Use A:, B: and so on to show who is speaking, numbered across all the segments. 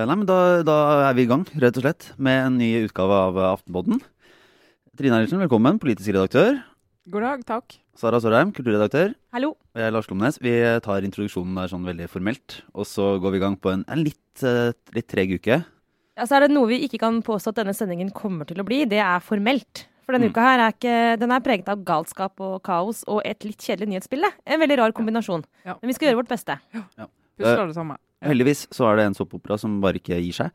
A: Eh, nei, men da, da er vi i gang, rett og slett, med en ny utgave av Aftenpodden. Trine Eilertsen, velkommen. Politisk redaktør.
B: God dag, takk.
A: Sara Sørheim, kulturredaktør.
C: Hallo.
A: Og jeg er Lars Lomnes. Vi tar introduksjonen der sånn veldig formelt. Og så går vi i gang på en, en litt, eh, litt treg uke.
C: Ja, så er det noe vi ikke kan påstå at denne sendingen kommer til å bli. Det er formelt. For denne
A: Mm.
C: uka her er, ikke, den er preget av galskap og kaos og et litt kjedelig nyhetsbilde. En veldig rar kombinasjon.
B: Ja.
C: Men vi skal gjøre vårt beste.
B: Ja, husker det samme.
A: Heldigvis så er det en soppopera som bare ikke gir seg.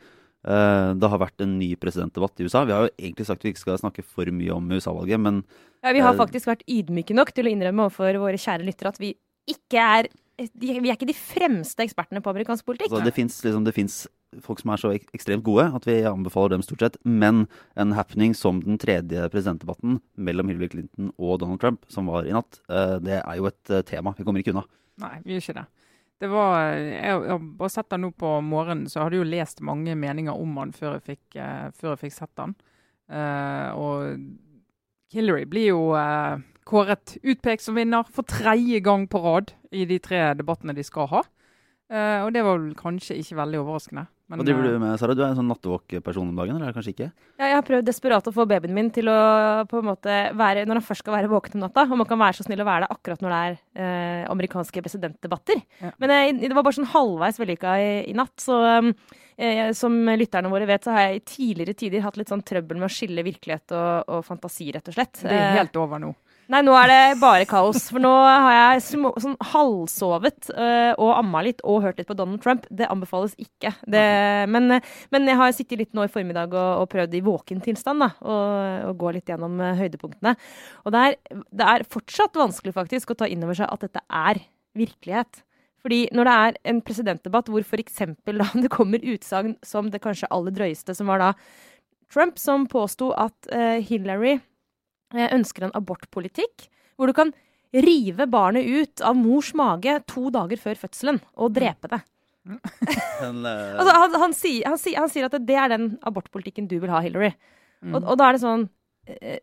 A: Eh, det har vært en ny presidentdebatt i USA. Vi har jo egentlig sagt vi ikke skal snakke for mye om USA-valget, men
C: Ja, vi har
A: Eh.
C: faktisk vært ydmyke nok til å innrømme overfor våre kjære lyttere at vi ikke er Vi er ikke de fremste ekspertene på amerikansk politikk.
A: altså, det fins liksom, folk som er så ek ekstremt gode at vi anbefaler dem stort sett. Men en happening som den tredje presidentdebatten mellom Hillary Clinton og Donald Trump, som var i natt, eh, det er jo et tema. Vi kommer ikke unna.
B: Nei, vi gjør ikke det. Det var, jeg, jeg bare sett den nå på morgenen, så jeg hadde jo lest mange meninger om han før jeg fikk, uh, før jeg fikk sett den. Uh, og Hillary blir jo uh, kåret utpekt som vinner for tredje gang på rad i de tre debattene de skal ha. Eh, og det var vel kanskje ikke veldig overraskende. Men,
A: Hva driver
B: eh,
A: du med, Sara? Du er en sånn nattevåk-person om dagen, eller kanskje ikke?
C: Ja, jeg har prøvd desperat å få babyen min til å på en måte være Når han først skal være våken om natta, om han kan være så snill å være det akkurat når det er eh, amerikanske presidentdebatter.
B: Ja.
C: Men eh, det var bare sånn halvveis vellykka i, i natt. Så eh, som lytterne våre vet, så har jeg i tidligere tider hatt litt sånn trøbbel med å skille virkelighet og, og fantasi, rett og slett.
B: det er
C: Eh,
B: helt over nå.
C: Nei, nå er det bare kaos. For nå har jeg små, sånn halvsovet uh, og amma litt og hørt litt på Donald Trump. Det anbefales ikke. Det, men, men jeg har sittet litt nå i formiddag og, og prøvd i våken tilstand da, og, og gå litt gjennom uh, høydepunktene. Og det er, det er fortsatt vanskelig faktisk å ta inn over seg at dette er virkelighet. Fordi når det er en presidentdebatt hvor f.eks. det kommer utsagn som det kanskje aller drøyeste, som var da Trump, som påsto at uh, Hillary ønsker en abortpolitikk hvor du kan rive barnet ut av mors mage to dager før fødselen og drepe det.
A: En, eh,
C: Altså, han, han, sier, han, sier, han sier at det er den abortpolitikken du vil ha, Hillary.
B: Mm.
C: Og, og da er det sånn eh,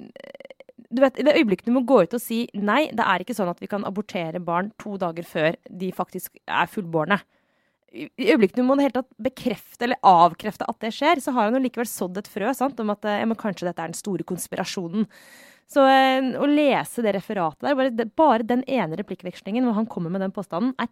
C: du vet, I det øyeblikket du må gå ut og si nei, det er ikke sånn at vi kan abortere barn to dager før de faktisk er fullbårne. I øyeblikket du må det hele tatt bekrefte eller avkrefte at det skjer, så har han jo likevel sådd et frø sant, om at eh, ja, men kanskje dette er den store konspirasjonen. Så eh, å lese det referatet der, bare, bare den ene replikkvekslingen hvor han kommer med den påstanden, er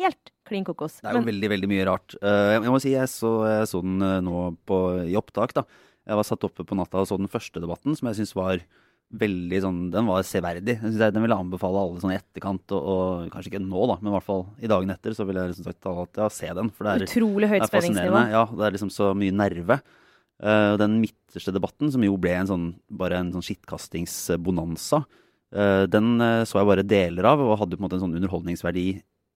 C: helt klin kokos.
A: Det er jo
C: Men-
A: veldig veldig mye rart. Uh, jeg må si jeg så, jeg så den eh, nå på, i opptak. da. Jeg var satt oppe på natta og så den første debatten, som jeg syns var veldig sånn Den var severdig. Jeg synes jeg, Den vil jeg anbefale alle sånn i etterkant, og, og kanskje ikke nå, da, men i hvert fall i dagene etter, så vil jeg liksom sagt at ja, se den. For det er,
C: Utrolig
A: det
C: høyt
A: er fascinerende. Ja, det er liksom så mye nerve. Eh, den midterste debatten, som jo ble en sånn, bare en sånn skittkastingsbonanza, uh, den uh, så jeg bare deler av, og hadde på en måte en sånn underholdningsverdi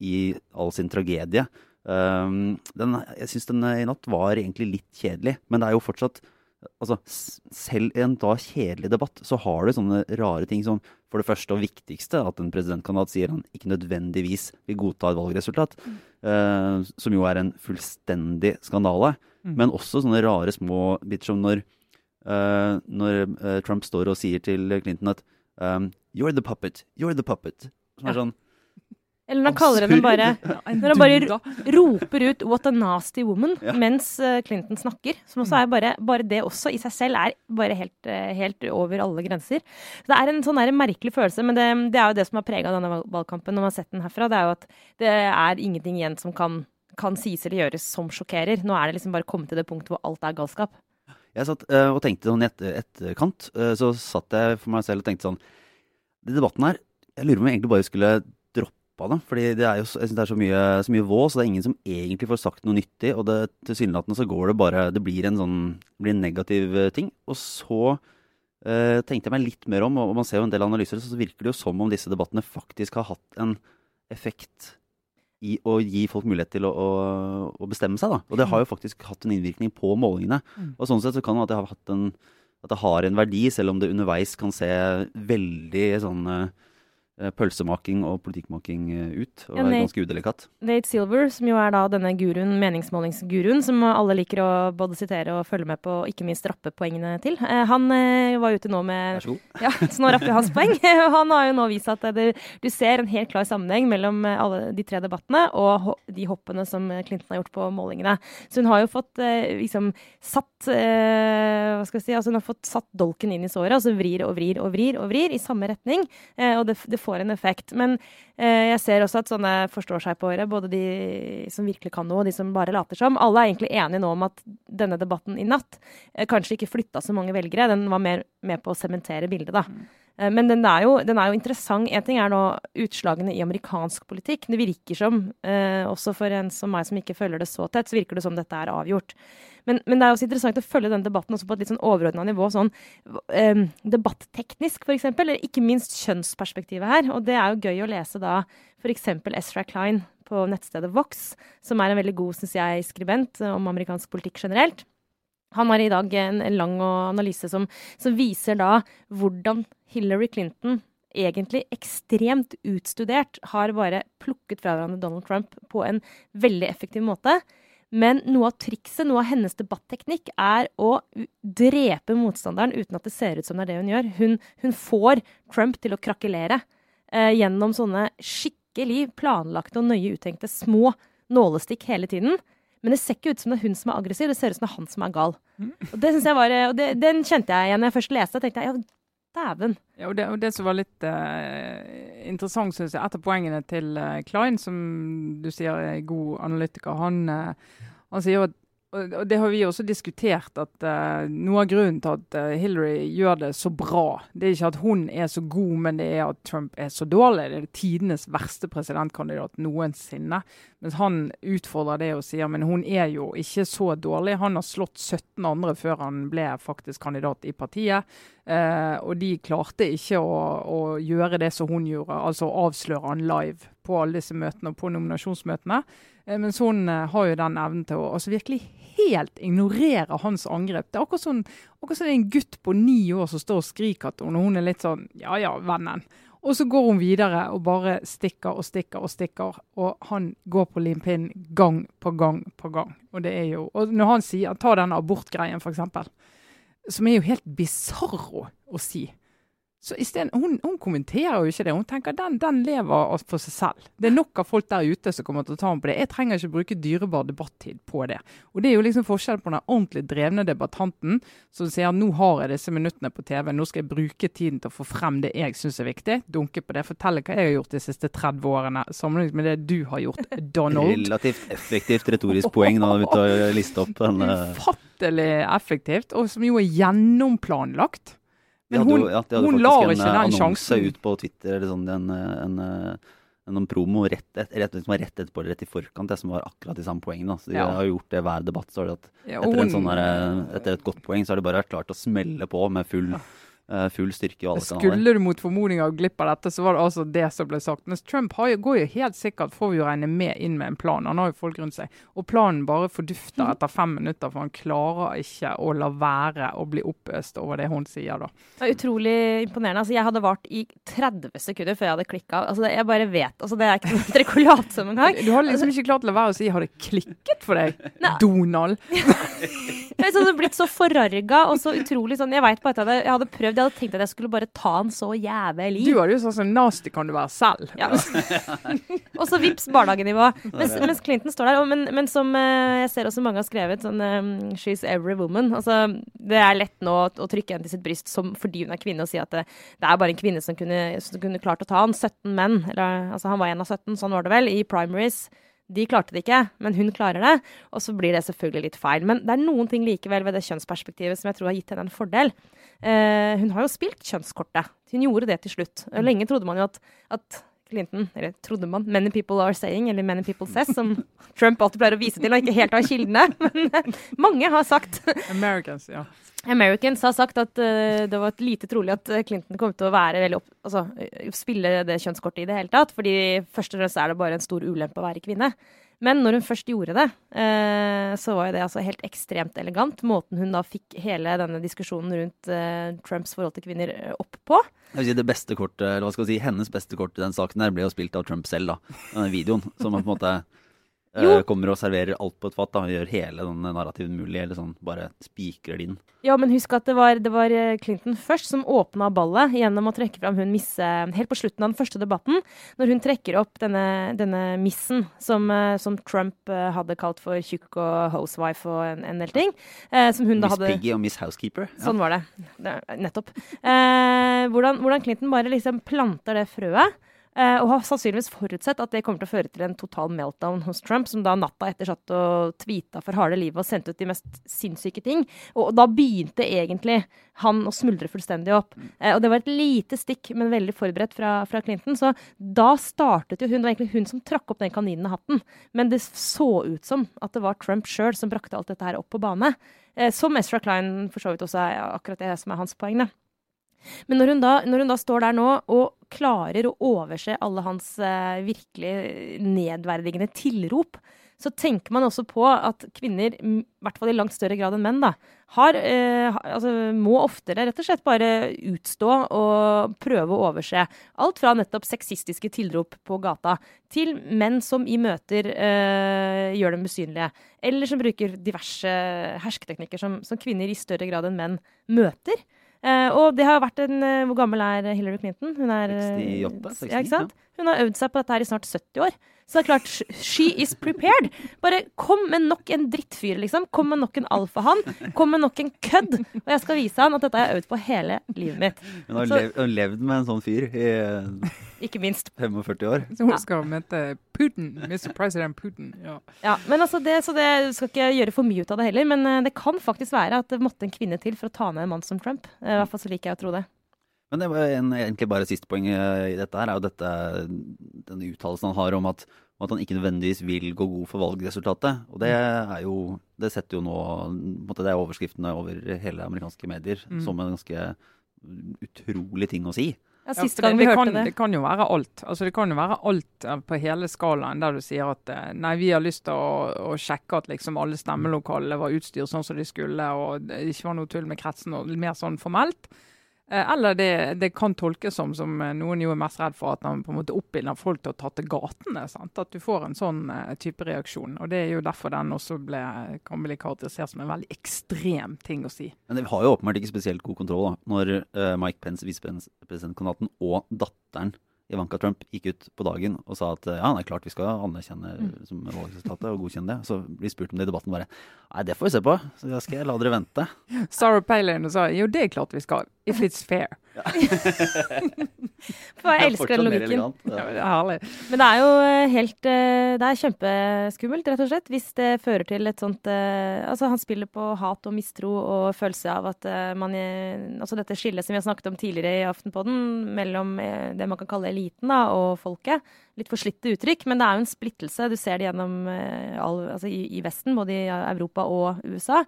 A: i all sin tragedie. Den, jeg syns den eh, i natt var egentlig litt kjedelig, men det er jo fortsatt Altså, selv i en da kjedelig debatt, så har du sånne rare ting som for det første og viktigste, at en presidentkandidat sier han ikke nødvendigvis vil godta et valgresultat, eh, som jo er en fullstendig skandale.
B: Mm.
A: Men også sånne rare små biter som når, uh, når uh, Trump står og sier til Clinton at um, You're the puppet, you're the puppet. Som er
B: Ja.
A: sånn
C: Eller når han kaller henne bare Når han bare roper ut 'what a nasty woman'
A: Ja.
C: mens eh, Clinton snakker. Som også er bare, bare det også i seg selv er bare helt, helt over alle grenser. Det er en sånn merkelig følelse, men det, det er jo det som har prega denne valgkampen når man har sett den herfra. Det er jo at det er ingenting igjen som kan, kan sies eller gjøres som sjokkerer. Nå er det liksom bare kommet til det punktet hvor alt er galskap.
A: Jeg satt uh, og tenkte sånn i et, etterkant, uh, så satt jeg for meg selv og tenkte sånn Den debatten her, jeg lurer på om jeg egentlig bare skulle droppa det. Fordi det er jeg synes det er så mye, så mye vås, og det er ingen som egentlig får sagt noe nyttig. Og det tilsynelatende så går det bare Det blir en sånn blir en negativ eh, ting. Og så uh, tenkte jeg meg litt mer om, og man ser jo en del analyser, så virker det jo som om disse debattene faktisk har hatt en effekt i å gi folk mulighet til å, å, å bestemme seg. Da. Og det har jo faktisk hatt en innvirkning på målingene.
B: Mm.
A: Og sånn sett så kan det at det har en at det har en verdi, selv om det underveis kan se veldig sånn eh, pølsemaking og politikkmaking eh, ut. Og
C: Ja,
A: er ganske udelikat.
C: Nate Silver, som jo er da denne guruen, meningsmålingsguruen, som alle liker å både sitere og følge med på, og ikke minst rappe poengene til. Eh, han eh, var ute nå med
A: Vær så god.
C: Ja, så nå rapper hans poeng. Og han har jo nå vist at det, du ser en helt klar sammenheng mellom eh, alle de tre debattene og de hoppene som eh, Clinton har gjort på målingene. Så hun har jo fått eh, liksom satt eh, Hva skal vi si, altså hun har fått satt dolken inn i såret, altså vrir og vrir og vrir og vrir i samme retning. Eh, og det, det får en effekt. Men eh, jeg ser også at sånne forstår seg på året, både de som virkelig kan noe, og de som bare later som, alle er egentlig enige nå om at denne debatten i natt eh, kanskje ikke flytta så mange velgere. Den var mer med på å sementere bildet, da. Eh, Men den er, jo, den er jo interessant. En ting er nå utslagene i amerikansk politikk. Det virker som, eh, også for en som meg som ikke følger det så tett, så virker det som dette er avgjort. Men, men det er også interessant å følge den debatten også på et litt sånn overordna nivå. sånn eh, Debatteknisk, f.eks. Eller ikke minst kjønnsperspektivet her. Og det er jo gøy å lese da f.eks. Ezra Klein på nettstedet Vox, som er en veldig god, syns jeg, skribent om amerikansk politikk generelt. Han har i dag en, lang analyse som, som viser da hvordan Hillary Clinton egentlig ekstremt utstudert har bare plukket fra hverandre Donald Trump på en veldig effektiv måte. Men noe av trikset, noe av hennes debatteknikk, er å drepe motstanderen uten at det ser ut som det er det hun gjør. Hun, hun får Trump til å krakelere eh, gjennom sånne skikkelig planlagte og nøye uttenkte små nålestikk hele tiden. Men det ser ikke ut som det er hun som er aggressiv, det ser ut som det er han som er gal. Og det synes jeg var, og det, Den kjente jeg igjen når jeg først leste. tenkte jeg, ja, dæven.
B: Ja, og, det, og det som var litt uh, interessant, syns jeg, et av poengene til uh, Klein, som du sier er god analytiker, han, uh, han sier jo at og det har vi også diskutert, at uh, noe av grunnen til at uh, Hillary gjør det så bra, det er ikke at hun er så god, men det er at Trump er så dårlig. Det er tidenes verste presidentkandidat noensinne. Mens han utfordrer det og sier men hun er jo ikke så dårlig. Han har slått 17 andre før han ble faktisk kandidat i partiet. Uh, og de klarte ikke å, å gjøre det som hun gjorde, altså avsløre han live på alle disse møtene og på nominasjonsmøtene. Eh, mens hun eh, har jo den evnen til å altså virkelig helt ignorere hans angrep. Det er akkurat sånn, som det er en gutt på ni år som står og skriker til henne, og hun er litt sånn ja ja, vennen. Og så går hun videre og bare stikker og stikker og stikker. Og han går på limpinnen gang på gang på gang. Og det er jo, og når han sier, ta den abortgreien f.eks., som er jo helt bisarro å si. Så i stedet, hun, hun kommenterer jo ikke det. Hun tenker den, den lever for seg selv. Det er nok av folk der ute som kommer til å ta henne på det. Jeg trenger ikke bruke dyrebar debattid på det. Og Det er jo liksom forskjellen på den ordentlig drevne debattanten som sier nå har jeg disse minuttene på TV, nå skal jeg bruke tiden til å få frem det jeg syns er viktig. Dunke på det. Fortelle hva jeg har gjort de siste 30 årene, sammenlignet med det du har gjort, Donald.
A: Relativt effektivt retorisk poeng når vi tar liste opp den.
B: Ufattelig effektivt, og som jo er gjennomplanlagt. Men hun,
A: ja, de hadde
B: hun lar ikke
A: eh,
B: den
A: annonse
B: sjansen.
A: ut på Twitter, eller sånn, en, eh, en, eh, en, en promo rett, et, rett, som var rett etterpå, eller rett i forkant, det som var akkurat de samme poengene. Så de
B: Ja.
A: har gjort det hver debatt. så har de at
B: Ja,
A: etter, en
B: hun-
A: sånn eh, etter et godt poeng, så har de bare vært klart å smelle på med full, eh, full styrke i alle kanaler.
B: Skulle du mot formodning ha glipp av dette, så var det altså det som ble sagt. Mens Trump har jo, går jo helt sikkert, får vi jo regne med, inn med en plan. Han har jo folk rundt seg. Og planen bare fordufter etter fem minutter, for han klarer ikke å la være å bli oppøst over det hun sier, da.
C: Det er utrolig imponerende. Altså, jeg hadde vart i 30 sekunder før jeg hadde klikka. Altså, jeg bare vet. Altså, det er ikke noe late som engang.
B: Du har liksom ikke klart å la være å si 'har det klikket for deg',
C: Nei.
B: Donald?
C: Jeg hadde blitt så forarga og så utrolig sånn Jeg vet bare at jeg hadde, jeg hadde prøvd, jeg hadde tenkt at jeg skulle bare ta han så jævlig.
B: Du hadde jo sånn sånn 'nasty kan du være selv'.
C: Ja. og så vips barnehagenivå. Mens, mens Clinton står der. Og, men, men som eh, jeg ser også mange har skrevet, sånn eh, 'She's every woman'. Altså, det er lett nå å trykke henne til sitt bryst som, fordi hun er kvinne, og si at det, det er bare en kvinne som kunne, som kunne klart å ta han. 17 menn, eller altså han var en av 17, sånn var det vel, i primaries. De klarte det ikke, men hun klarer det. Og så blir det selvfølgelig litt feil. Men det er noen ting likevel ved det kjønnsperspektivet som jeg tror har gitt henne en fordel. Eh, hun har jo spilt kjønnskortet. Hun gjorde det til slutt. Lenge trodde man jo at, at Clinton, eller trodde man, 'many people are saying', eller 'many people says', som Trump alltid pleier å vise til, og ikke helt har kildene. Men mange har sagt
B: Americans, ja.
C: Americans har sagt at uh, det var lite trolig at eh, Clinton kom til å være veldig opp, altså, eh, spille det kjønnskortet i det hele tatt. fordi først og fremst er det bare en stor ulempe å være kvinne. Men når hun først gjorde det, eh, så var jo det altså helt ekstremt elegant. Måten hun da fikk hele denne diskusjonen rundt eh, Trumps forhold til kvinner eh, opp på.
A: Jeg vil si det beste kortet, eller hva skal jeg si, Hennes beste kort i den saken her ble jo spilt av Trump selv, da. Denne videoen. Som på en måte
C: Jo.
A: eh, kommer og serverer alt på et fat. da, Gjør hele den narrativen mulig. Eller sånn, bare spikrer det inn.
C: Ja, men husk at det var, det var eh, Clinton først som åpna ballet gjennom å trekke fram hun misse Helt på slutten av den første debatten, når hun trekker opp denne, denne missen som, eh, som Trump eh, hadde kalt for tjukk og housewife og en, en del ting. eh, som hun da
A: Miss Piggy og Miss Housekeeper. Ja.
C: Sånn var det. det nettopp. Eh, hvordan, hvordan Clinton bare liksom planter det frøet. Eh, og har sannsynligvis forutsett at det kommer til å føre til en total meltdown hos Trump, som da natta etter satt og tweeta for harde livet og sendte ut de mest sinnssyke ting. Og da begynte egentlig han å smuldre fullstendig opp. Eh, og det var et lite stikk, men veldig forberedt fra, fra Clinton. Så da startet jo hun, det var egentlig hun som trakk opp den kaninhatten. Men det så ut som at det var Trump sjøl som brakte alt dette her opp på bane. Eh, som Ezra Klein for så vidt også er akkurat det som er hans poeng. Da. Men når hun, da, når hun da står der nå og klarer å overse alle hans eh, virkelig nedverdigende tilrop, så tenker man også på at kvinner, i hvert fall i langt større grad enn menn, da, har, eh, altså, må oftere rett og slett bare utstå og prøve å overse. Alt fra nettopp sexistiske tilrop på gata til menn som i møter eh, gjør dem usynlige. Eller som bruker diverse hersketeknikker som, som kvinner i større grad enn menn møter. Eh, og det har vært en eh, Hvor gammel er Hillary Clinton? Hun er
A: 68?
C: 69, Ja, ikke sant? Hun har øvd seg på dette her i snart 70 år. Så det er klart, she is prepared. Bare kom med nok en drittfyr, liksom. Kom med nok en alfahann. Kom med nok en kødd. Og jeg skal vise han at dette har jeg øvd på hele livet mitt.
A: Hun har
C: Så-
A: hun levd med en sånn fyr i eh,
C: Ikke minst.
A: 45 år.
B: Så hun skal møte Putin. Mr. President Putin. Ja.
C: Ja, men altså det, så det skal ikke gjøre for mye ut av det heller. Men eh, det kan faktisk være at det måtte en kvinne til for å ta ned en mann som Trump. Eh, I hvert fall så liker jeg å tro det.
A: Men det var en, egentlig bare siste poeng eh, i dette her, er jo dette, denne uttalelsen han har om at, om at han ikke nødvendigvis vil gå god for valgresultatet. Og det er jo Det setter jo nå Det er overskriftene over hele amerikanske medier
B: Mm.
A: som en ganske utrolig ting å si.
C: Ja,
B: Ja,
C: gang
B: ja, det,
C: vi
B: det,
C: hørte
B: kan,
C: det.
B: det kan jo være alt. Altså, det kan jo være alt eh, på hele skalaen der du sier at eh, nei, vi har lyst til å, å sjekke at liksom alle stemmelokalene var utstyrt sånn som de skulle, og det ikke var noe tull med kretsen, og mer sånn formelt. Eh, Eller det, det kan tolkes som, som eh, noen jo er mest redd for, at han på en måte oppildner folk til å ta til gatene. Sant? At du får en sånn eh, type reaksjon. Og Det er jo derfor den også ble, kan bli karakterisert som en veldig ekstrem ting å si.
A: Men vi har jo åpenbart ikke spesielt god kontroll da, når uh, Mike Pence, visepresidentkandidaten, og datteren Ivanka Trump gikk ut på dagen og sa at ja, det er klart vi skal anerkjenne som valgresultatet og godkjenne det. Så blir spurt om det i debatten bare Nei, det får vi se på. Så da skal jeg la dere vente.
B: Sarah Palin sa jo det er klart vi skal, if it's fair.
C: For jeg
A: er
C: elsker den logikken.
A: elegant.
C: Men det er jo eh, helt eh, Det er kjempeskummelt, rett og slett, hvis det fører til et sånt eh, Altså, han spiller på hat og mistro og følelse av at man Altså dette skillet som vi har snakket om tidligere i Aftenpodden, mellom det man kan kalle eliten da, og folket. Litt forslitte uttrykk, men det er jo en splittelse. Du ser det gjennom eh, all, altså i, i Vesten, både i Europa og USA.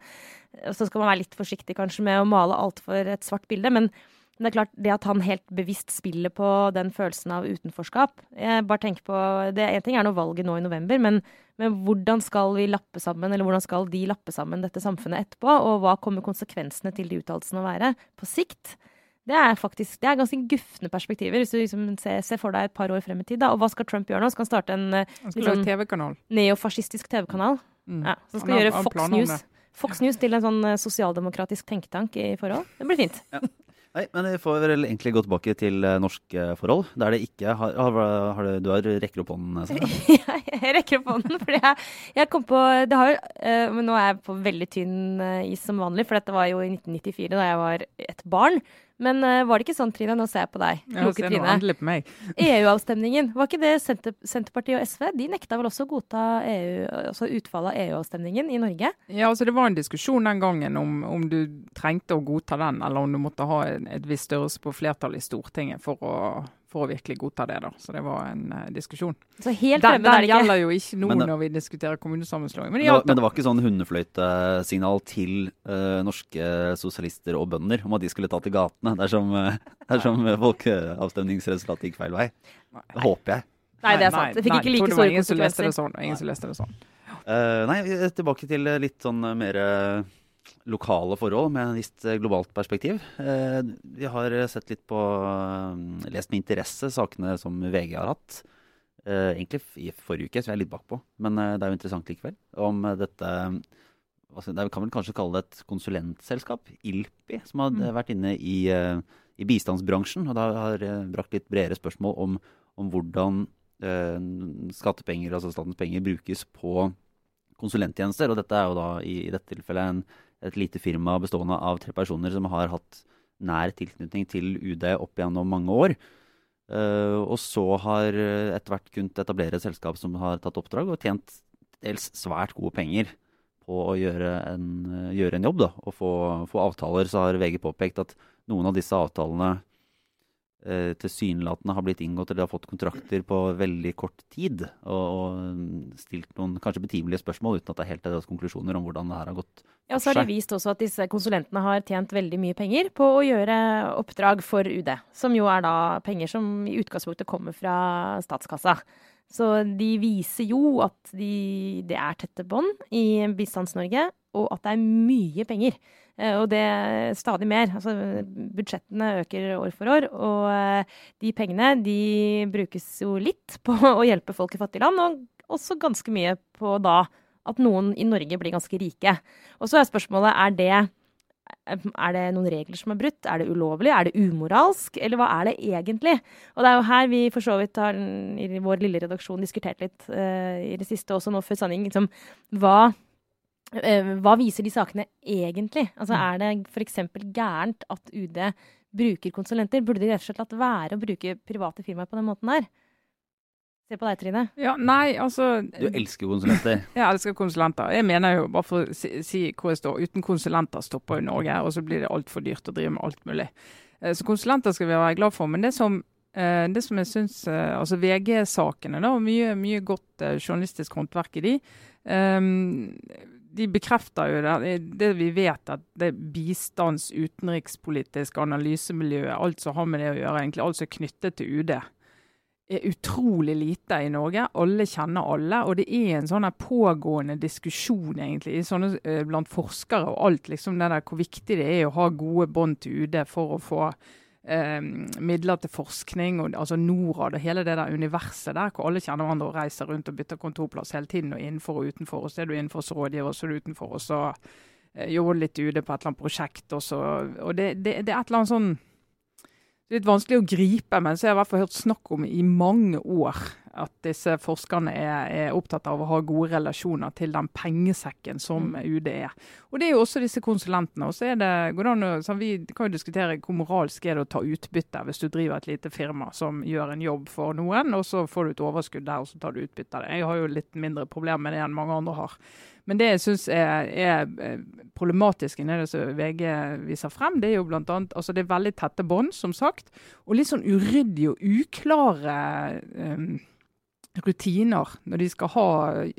C: Så skal man være litt forsiktig kanskje med å male altfor et svart bilde, men men det er klart, det at han helt bevisst spiller på den følelsen av utenforskap jeg bare tenker på, det En ting er nå valget nå i november, men, men hvordan skal vi lappe sammen, eller hvordan skal de lappe sammen dette samfunnet etterpå? Og hva kommer konsekvensene til de uttalelsene å være på sikt? Det er faktisk, det er ganske gufne perspektiver, hvis du liksom ser, ser for deg et par år frem i tid. Da. Og hva skal Trump gjøre nå? Skal han starte en eh,
B: lage
C: sånn-
B: TV-kanal.
C: neofascistisk TV-kanal?
B: Mm.
C: Ja, som skal
B: Han
C: gjøre
B: han
C: Fox News. Fox News til en sånn eh, sosialdemokratisk tenketank i forhold? Det blir fint.
A: Nei, men vi får vel egentlig gå tilbake til eh, norske forhold, der det ikke har, har, har det- Du har rekker opp hånden, Ja,
C: jeg rekker opp hånden, fordi jeg, jeg kom på det har, jo, men Nå er jeg på veldig tynn is som vanlig, for dette var jo i 1994, da jeg var et barn. Men uh, var det ikke sånn, Trine? Nå ser jeg på deg. Kloke Trine.
B: på meg.
C: EU-avstemningen. Var ikke det Senter Senterpartiet og SV? De nekta vel også å godta EU, altså utfallet av EU-avstemningen i Norge?
B: Ja, altså Det var en diskusjon den gangen om, om du trengte å godta den, eller om du måtte ha en, et visst størrelse på flertall i Stortinget for å, for å virkelig godta det. da. Så det var en uh, diskusjon.
C: Så helt
B: Den,
C: fremmed er
B: den
C: det ikke.
B: gjelder jo ikke nå
A: det-
B: når vi diskuterer kommunesammenslåing. Men det
A: Men, det var- ikke sånn hundefløytesignal til uh, norske sosialister og bønder om at de skulle ta til gatene dersom, uh, dersom folkeavstemningsresultatet gikk feil vei. Det håper jeg.
C: Nei, det er sant. Det fikk ikke like store
B: konsekvenser. Ingen som leste det
C: sånn.
B: Ingen som leste det sånn.
A: Uh, nei, tilbake til litt sånn mer lokale forhold med et visst globalt perspektiv. Uh, vi har sett litt på Lest med interesse sakene som VG har hatt. egentlig i forrige uke, så jeg er litt bakpå. Men det er jo interessant likevel. Om dette det kan vel kanskje kalle det et konsulentselskap, ILPI, som har mm. vært inne i, i, bistandsbransjen. Og da har brakt litt bredere spørsmål om, om hvordan skattepenger, altså statens penger, brukes på konsulenttjenester. Og dette er jo da i, i dette tilfellet en, et lite firma bestående av tre personer som har hatt nær tilknytning til UD opp gjennom mange år. Uh, og så har etter hvert kunnet etablere et selskap som har tatt oppdrag og tjent dels svært gode penger på å gjøre en, gjøre en jobb da, og få, få, avtaler, så har VG påpekt at noen av disse avtalene eh, tilsynelatende har blitt inngått eller har fått kontrakter på veldig kort tid. Og, og stilt noen kanskje betimelige spørsmål uten at det er helt er konklusjoner om hvordan det her har gått.
C: Ja, så har de vist også at disse konsulentene har tjent veldig mye penger på å gjøre oppdrag for UD. Som jo er da penger som i utgangspunktet kommer fra statskassa. Så de viser jo at de, det er tette bånd i Bistands-Norge, og at det er mye penger. Eh, og det er stadig mer. Altså, budsjettene øker år for år, og eh, de pengene de brukes jo litt på å hjelpe folk i fattige land, og også ganske mye på da at noen i Norge blir ganske rike. Og så er spørsmålet er det er det noen regler som er brutt? Er det ulovlig? Er det umoralsk? Eller hva er det egentlig? Og det er jo her vi for så vidt har i vår lille redaksjon diskutert litt uh, i det siste, også nå før sending. Liksom, hva, hva viser de sakene egentlig? Altså mm. Er det f.eks. gærent at UD bruker konsulenter? Burde de rett og slett latt være å bruke private firmaer på den måten der? Se på deg, Trine.
B: Ja, nei, altså...
A: Du elsker konsulenter.
B: jeg elsker konsulenter. Jeg mener jo, bare for å si, si hvor jeg står, uten konsulenter stopper jo Norge, og så blir det altfor dyrt å drive med alt mulig. Eh, så konsulenter skal vi være glad for. Men det som, eh, det som jeg syns eh, Altså VG-sakene, da, mye, mye godt journalistisk håndverk i de. Um, de bekrefter jo det, det vi vet, at det bistands-, utenrikspolitisk analysemiljøet, alt som har med det å gjøre, egentlig alt som er knyttet til UD, er utrolig lite i Norge. Alle kjenner alle. Og det er en sånn pågående diskusjon egentlig, sånne, eh, blant forskere og alt. liksom det der, Hvor viktig det er å ha gode bånd til UD for å få eh, midler til forskning. og altså Norad og hele det der universet der, hvor alle kjenner hverandre og reiser rundt og bytter kontorplass hele tiden. og Innenfor og utenfor. Og så er du innenfor som rådgiver, og så er du utenfor. Og så eh, jobber du litt ute på et eller annet prosjekt. Og, så, og det, det, det er et eller annet sånn litt vanskelig å gripe, men så har jeg i hvert fall hørt snakk om i mange år at disse forskerne er, er, opptatt av å ha gode relasjoner til den pengesekken som mm. UD er. Og Det er jo også disse konsulentene. og så er det, går det sånn, Vi kan jo diskutere hvor moralsk er det å ta utbytte hvis du driver et lite firma som gjør en jobb for noen, og så får du et overskudd der og så tar du utbytte av det. Jeg har jo litt mindre problemer med det enn mange andre har. Men det jeg syns er, er, eh, problematisk i det som VG viser frem, det er jo bl.a. Altså det er veldig tette bånd, som sagt, og litt sånn uryddige og uklare um, rutiner når de skal ha,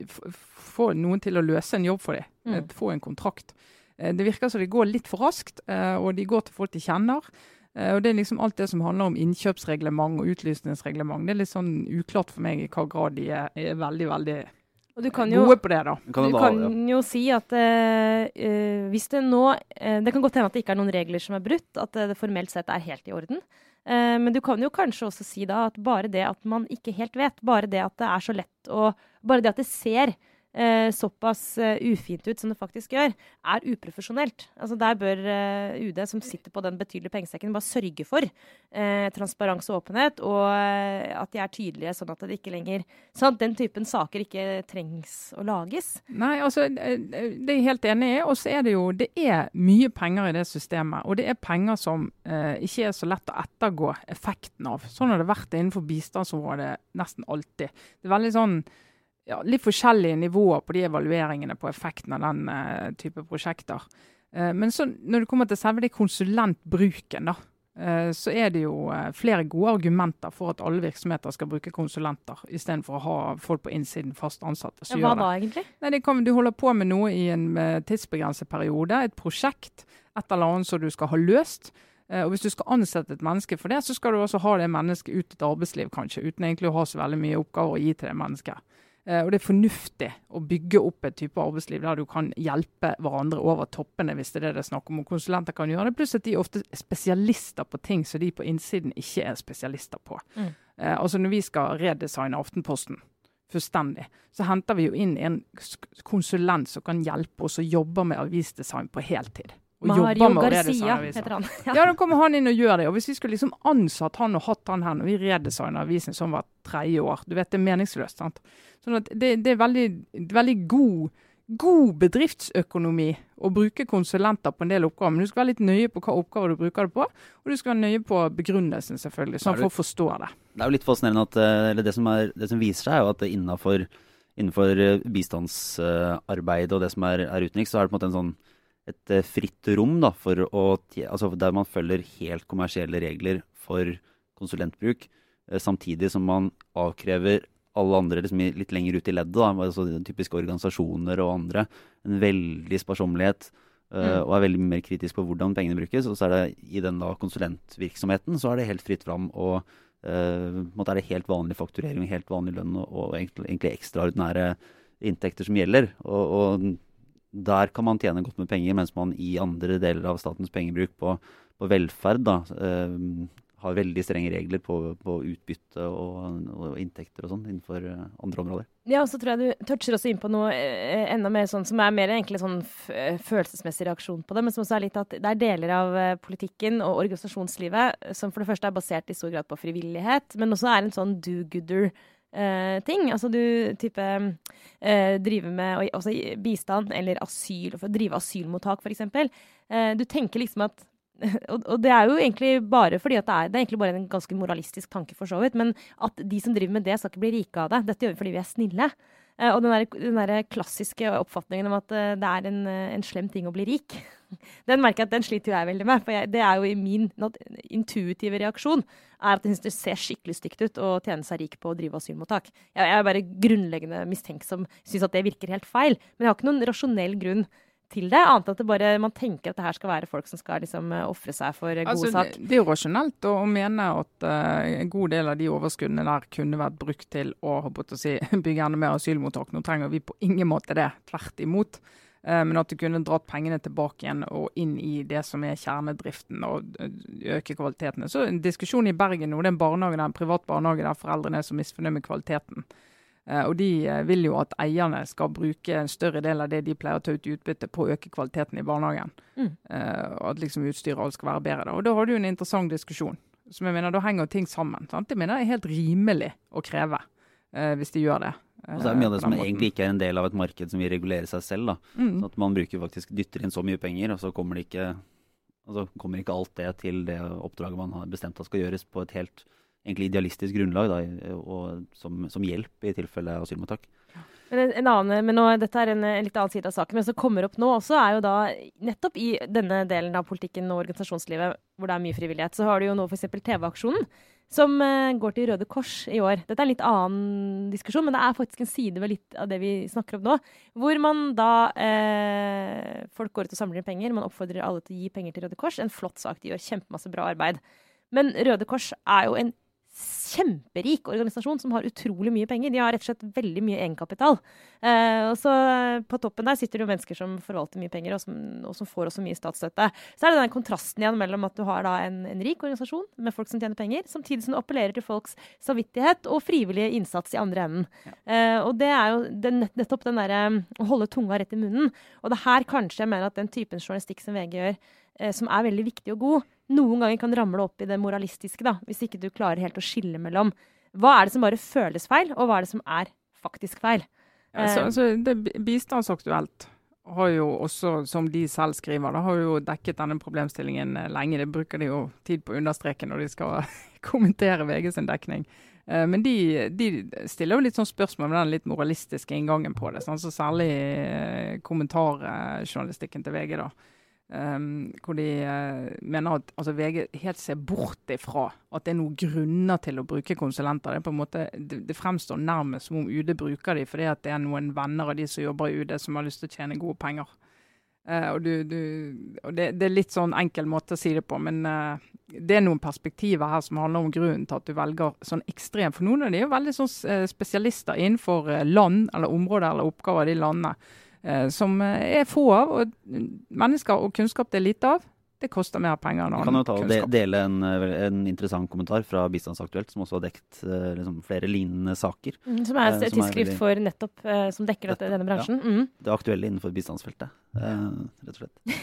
B: få noen til å løse en jobb for dem, mm. Eh, få en kontrakt. Det virker som de går litt for raskt, og de går til folk de kjenner. Og Det er liksom alt det som handler om innkjøpsreglement og utlysningsreglement. Det er litt sånn uklart for meg i hva grad de er, er veldig veldig og du kan jo, gode på det, da.
C: Kan du, kan jo si at uh, hvis det nå uh, Det kan godt hende at det ikke er noen regler som er brutt, at det formelt sett er helt i orden. Men du kan jo kanskje også si da at bare det at man ikke helt vet, bare det at det er så lett å Bare det at det ser eh, såpass uh, ufint ut som det faktisk gjør, er uprofesjonelt. Altså Der bør eh, UD, som sitter på den betydelige pengesekken, bare sørge for eh, transparens og åpenhet, og at de er tydelige, sånn at det ikke lenger sånn at Den typen saker ikke trengs å lages.
B: Nei, altså, det er jeg helt enig i. Og så er det jo det er mye penger i det systemet. Og det er penger som ikke er så lett å ettergå effekten av. Sånn har det vært innenfor bistandsområdet nesten alltid. Det er veldig sånn ja, litt forskjellige nivåer på de evalueringene på effekten av den uh, type prosjekter. Uh, men så, når det kommer til selve konsulentbruken, da, uh, så er det jo flere gode argumenter for at alle virksomheter skal bruke konsulenter, istedenfor å ha folk på innsiden fast ansatte.
C: Ja, hva da egentlig?
B: Nei, kan, du holder på med noe i en tidsbegrenset periode, et prosjekt, et eller annet som du skal ha løst. Eh, og Hvis du skal ansette et menneske for det, så skal du også ha det mennesket ut i et arbeidsliv, kanskje, uten egentlig å ha så veldig mye oppgaver å gi til det mennesket. Eh, og det er fornuftig å bygge opp et type arbeidsliv der du kan hjelpe hverandre over toppene, hvis det er det det er snakk om. Og konsulenter kan gjøre det. Pluss at de er ofte spesialister på ting som de på innsiden ikke er spesialister på.
C: Mm.
B: Eh, altså når vi skal redesigne Aftenposten fullstendig, så henter vi jo inn en konsulent som kan hjelpe oss å jobbe med avisdesign på heltid.
C: Mario Garcia heter han.
B: Ja. ja, da kommer han inn og gjør det. Og Hvis vi skulle liksom ansatt han og hatt han her når vi redesigner avisen som var tredje år, du vet det er meningsløst. sant? Sånn at det, det er veldig, veldig god, god bedriftsøkonomi å bruke konsulenter på en del oppgaver. Men du skal være litt nøye på hva oppgaver du bruker det på, og du skal være nøye på begrunnelsen, selvfølgelig, sånn for å forstå det.
A: Det er jo litt fascinerende at eh, eller det som, er, det som viser seg, er jo at innenfor, innenfor eh, bistandsarbeid og det som er, er utenriks, så er det på en måte en sånn et eh, fritt rom da, å, altså der man følger helt kommersielle regler for konsulentbruk, eh, samtidig som man avkrever alle andre liksom, litt lenger ut i leddet, da, altså typiske organisasjoner og andre, en veldig sparsommelighet. Uh, mm. Og er veldig mer kritisk på hvordan pengene brukes. Og så er det i den da konsulentvirksomheten så er det helt fritt fram. Og uh, er det helt vanlig fakturering helt vanlig lønn og, og egentlig, egentlig ekstraordinære inntekter som gjelder. Og, og der kan man tjene godt med penger, mens man i andre deler av statens pengebruk på, på velferd da, eh, har veldig strenge regler på, på utbytte og, og, inntekter og sånn innenfor eh, andre områder.
C: Ja, og så tror jeg du toucher også inn på noe eh, enda mer sånn som er mer egentlig sånn følelsesmessig reaksjon på det, men som også er litt at det er deler av eh, politikken og organisasjonslivet som for det første er basert i stor grad på frivillighet, men også er en sånn do-gooder Uh, ting. Altså du type uh, driver med også bistand eller asyl, for å drive asylmottak f.eks. Uh, du tenker liksom at og, og, det er jo egentlig bare fordi at det er, det er egentlig bare en ganske moralistisk tanke, for så vidt. Men at de som driver med det, skal ikke bli rike av det. Dette gjør vi fordi vi er snille. Uh, og den der, den der, klassiske oppfatningen om at uh, det er en, en, slem ting å bli rik, den merker jeg at den sliter jeg veldig med. For jeg, det er jo i min intuitive reaksjon er at jeg syns det ser skikkelig stygt ut å tjene seg rik på å drive asylmottak. Jeg, jeg er bare grunnleggende mistenksom, syns at det virker helt feil. Men jeg har ikke noen rasjonell grunn til det, annet at det bare, man tenker at det her skal være folk som skal liksom eh, ofre seg for god altså, sak.
B: Det, det er jo rasjonelt å, å mene at uh, en god del av de overskuddene der kunne vært brukt til å, å si, bygge enda mer asylmottak. Nå trenger vi på ingen måte det, tvert imot. Uh, men at du kunne dratt pengene tilbake igjen og inn i det som er kjernedriften og øke kvaliteten. Så en diskusjon i Bergen nå, det er en barnehage, en privat barnehage der foreldrene er så misfornøyd med kvaliteten. Eh, og de eh, vil jo at eierne skal bruke en større del av det de pleier å ta ut i utbytte på å øke kvaliteten i barnehagen. Mm. Uh, og at liksom utstyret alt skal være bedre. Da. Og da har du en interessant diskusjon. Som jeg mener, Da henger ting sammen. Sant? Jeg mener det er helt rimelig å kreve, hvis de gjør det.
A: og så er det mye av det som egentlig ikke er en del av et marked som vil regulere seg selv. da. Mm. Så at man bruker faktisk dytter inn så mye penger, og så kommer det ikke, altså kommer ikke alt det til det oppdraget man har bestemt at skal gjøres på et helt egentlig idealistisk grunnlag da, og som, som, hjelp i tilfelle asylmottak.
C: Men, en annen, men nå, dette er en, en, litt annen side av saken, men som kommer opp nå også, er jo da nettopp i denne delen av politikken og organisasjonslivet hvor det er mye frivillighet, så har du jo nå f.eks. TV-aksjonen. Som uh, går til Røde Kors i år. Dette er en litt annen diskusjon, men det er faktisk en side ved litt av det vi snakker om nå. Hvor man da uh, Folk går ut og samler inn penger. Man oppfordrer alle til å gi penger til Røde Kors. En flott sak. De gjør kjempemasse bra arbeid. Men Røde Kors er jo en kjemperik organisasjon som har utrolig mye penger. De har rett og slett veldig mye egenkapital. Eh, og så På toppen der sitter det jo mennesker som forvalter mye penger, og som, og som får også mye statsstøtte. Så er det den kontrasten igjen mellom at du har da en, en, rik organisasjon med folk som tjener penger, samtidig som du appellerer til folks samvittighet og frivillige innsats i andre enden. Ja. Eh, og det er jo den, nettopp den derre å holde tunga rett i munnen. Og det her kanskje jeg mener at den typen journalistikk som VG gjør, eh, som er veldig viktig og god, noen ganger kan ramle opp i det moralistiske, da, hvis ikke du klarer helt å skille mellom hva er det som bare føles feil, og hva er det som er faktisk feil.
B: Ja, så, eh, så det Bistandsaktuelt har jo også, som de selv skriver, da, har jo dekket denne problemstillingen eh, lenge. Det bruker de jo tid på å understreke når de skal kommentere VG sin dekning. Eh, men de, de, stiller jo litt sånn spørsmål med den litt moralistiske inngangen på det. Sånn, så særlig kommentarjournalistikken til VG. da. Um, hvor de uh, mener at altså VG helt ser bort ifra at det er noen grunner til å bruke konsulenter. Det, måte, det, det fremstår nærmest som om UD bruker dem fordi det er noen venner av de som jobber i UD som har lyst til å tjene gode penger. Uh, og du, du, og det, det, er litt sånn enkel måte å si det på, men uh, det er noen perspektiver her som handler om grunnen til at du velger sånn ekstremt. For noen av de er jo veldig sånn spesialister innenfor land eller områder eller oppgaver i de landene som er få av. Og mennesker og kunnskap det er lite av det koster mer penger enn annen
A: kunnskap. Kan jo ta og dele en, eh, en, interessant kommentar fra Bistandsaktuelt, som også har dekt uh, liksom, flere lignende saker.
C: Mm, som er et uh, tidsskrift veldig... for nettopp uh, som dekker dette, denne bransjen. Ja,
A: mm. Det aktuelle innenfor bistandsfeltet, rett og slett.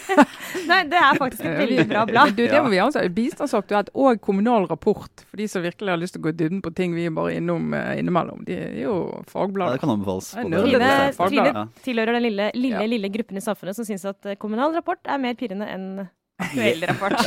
C: Nei, det er faktisk et veldig bra blad.
B: Du, det må vi altså, Bistandsaktuelt og Kommunal Rapport, for de som virkelig har lyst til å gå i dybden på ting vi er bare innom innimellom. De er jo fagblader.
A: Ja, det kan anbefales.
C: Trine, Trine tilhører den lille, lille, ja. lille gruppen i samfunnet som syns at Kommunal Rapport er mer pirrende enn en Aktuell rapport.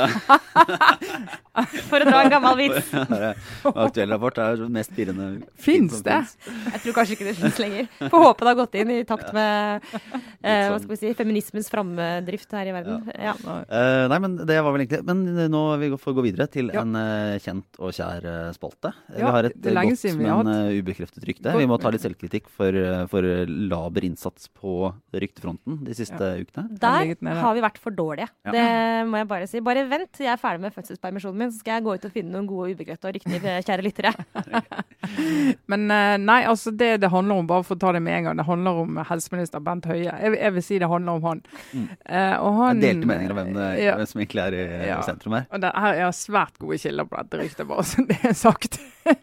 C: For å dra en gammel vits.
A: Aktuellrapport rapport det mest pirrende.
B: Fins det?
C: Jeg tror kanskje ikke det fins lenger. Får håpe det har gått inn i takt med eh, hva skal vi si, feminismens framdrift her i verden. Ja. Ja.
A: Uh, nei, men det var vel egentlig Men nå vi får gå videre til ja. en uh, kjent og kjær uh, spalte. vi har et godt, men ubekreftet rykte. Vi må ta litt selvkritikk for, for laber innsats på ryktefronten de siste ukene.
C: Der har vi vært for dårlige. Det må jeg bare si. Bare vent, jeg er ferdig med fødselspermisjonen min, så skal jeg gå ut og finne noen gode ubegrepte og rykter, kjære lyttere.
B: Men eh, nei, altså det det handler om, bare for å ta det med en gang, det handler om helseminister Bent Høie. Jeg, jeg vil si det handler om han.
A: Mm. Og han det er delte meninger om hvem, det, ja. hvem som egentlig er i ja. sentrum her.
B: Og det, her er svært gode kilder på dette ryktet, bare så det er sagt.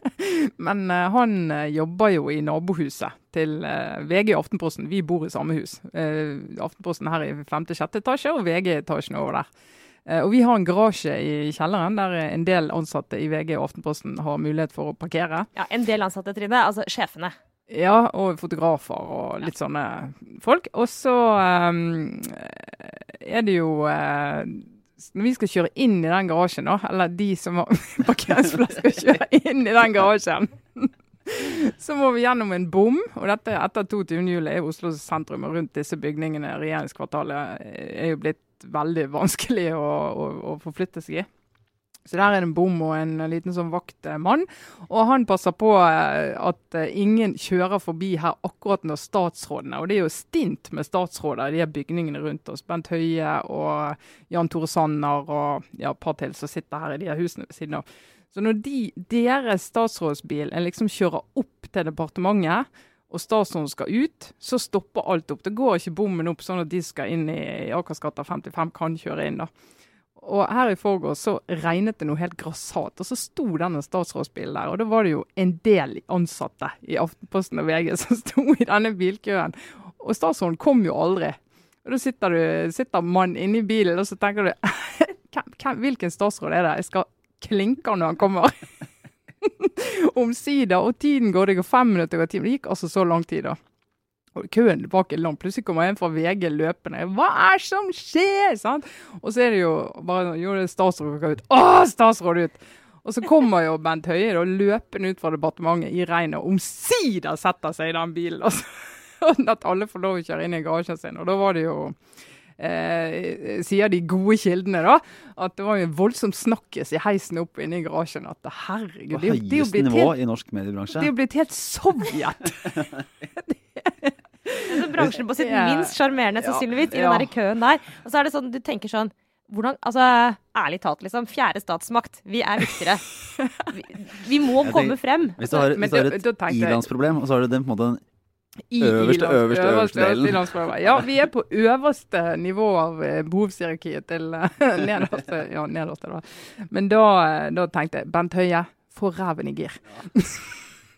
B: Men han jobber jo i nabohuset til uh, VG og Aftenposten. Vi bor i samme hus. Aftenposten her i femte-sjette etasje, og VG-etasjen over der. Og vi har en garasje i kjelleren der en del ansatte i VG og Aftenposten har mulighet for å parkere.
C: Ja, En del ansatte, Trine. Altså sjefene.
B: Ja, og fotografer og litt ja. sånne folk. Og så um, er det jo uh, når vi skal kjøre inn i den garasjen, da, eller de som har parkeringsplass skal kjøre inn i den garasjen, så må vi gjennom en bom. Og dette etter 22. juli er Oslo sentrum og rundt disse bygningene, regjeringskvartalet, er jo blitt veldig vanskelig å, å, å forflytte seg i. Så der er det en bom og en liten sånn vaktmann. Og han passer på eh, at eh, ingen kjører forbi her akkurat når statsrådene Og det er jo stint med statsråder i de bygningene rundt oss. Bent Høie og Jan Tore Sanner og ja, et par til som sitter her i de husene ved siden av. Så når de, deres statsrådsbil liksom kjører opp til departementet, og statsråden skal ut, så stopper alt opp. Det går ikke bommen opp sånn at de skal inn i Akersgata 55 kan kjøre inn. da. Og her i forgårs så regnet det noe helt grassat, og så sto denne statsrådsbilen der. Og da var det jo en del ansatte i Aftenposten og VG som sto i denne bilkøen. Og statsråden kom jo aldri. Og da sitter, du, sitter man inne i bilen og så tenker du Hvilken statsråd er det? Jeg skal klinke når han kommer. Omsider. Og tiden går, det går fem minutter, det gikk altså så lang tid, da. Og køen tilbake lang. Plutselig kommer en fra VG løpende. 'Hva er det som skjer?' Sant? Og så er det jo bare jo, det er statsråd ut. Å, statsråd ut! Og så kommer jo Bent Høie da, løpende ut fra departementet i regnet, og omsider setter seg i den bilen. Altså. At alle får lov å kjøre inn i garasjen sin. Og da var det jo Eh, sier de gode kildene, da, at det var jo en voldsom snakkes i heisen opp inne i garasjen. At herregud
A: det, det, det, det nivå helt, i norsk mediebransje.
B: Det er jo blitt helt Sovjet!
C: altså, bransjen på sitt minst sjarmerende, sannsynligvis, i den der køen der. Og så er det sånn, du tenker sånn hvordan, altså, Ærlig talt, liksom. Fjerde statsmakt. Vi er viktigere. Vi, vi må tenker, komme frem.
A: Hvis du har, hvis du har et ilandsproblem, og så har du den på en måte i øverste, øverste, øverste,
B: øverste Ja, vi er på øverste nivå av eh, behovshierarkiet til uh, nederste. Ja, nederste, da. Men da, eh, da tenkte jeg Bent Høie, få ræven i gir.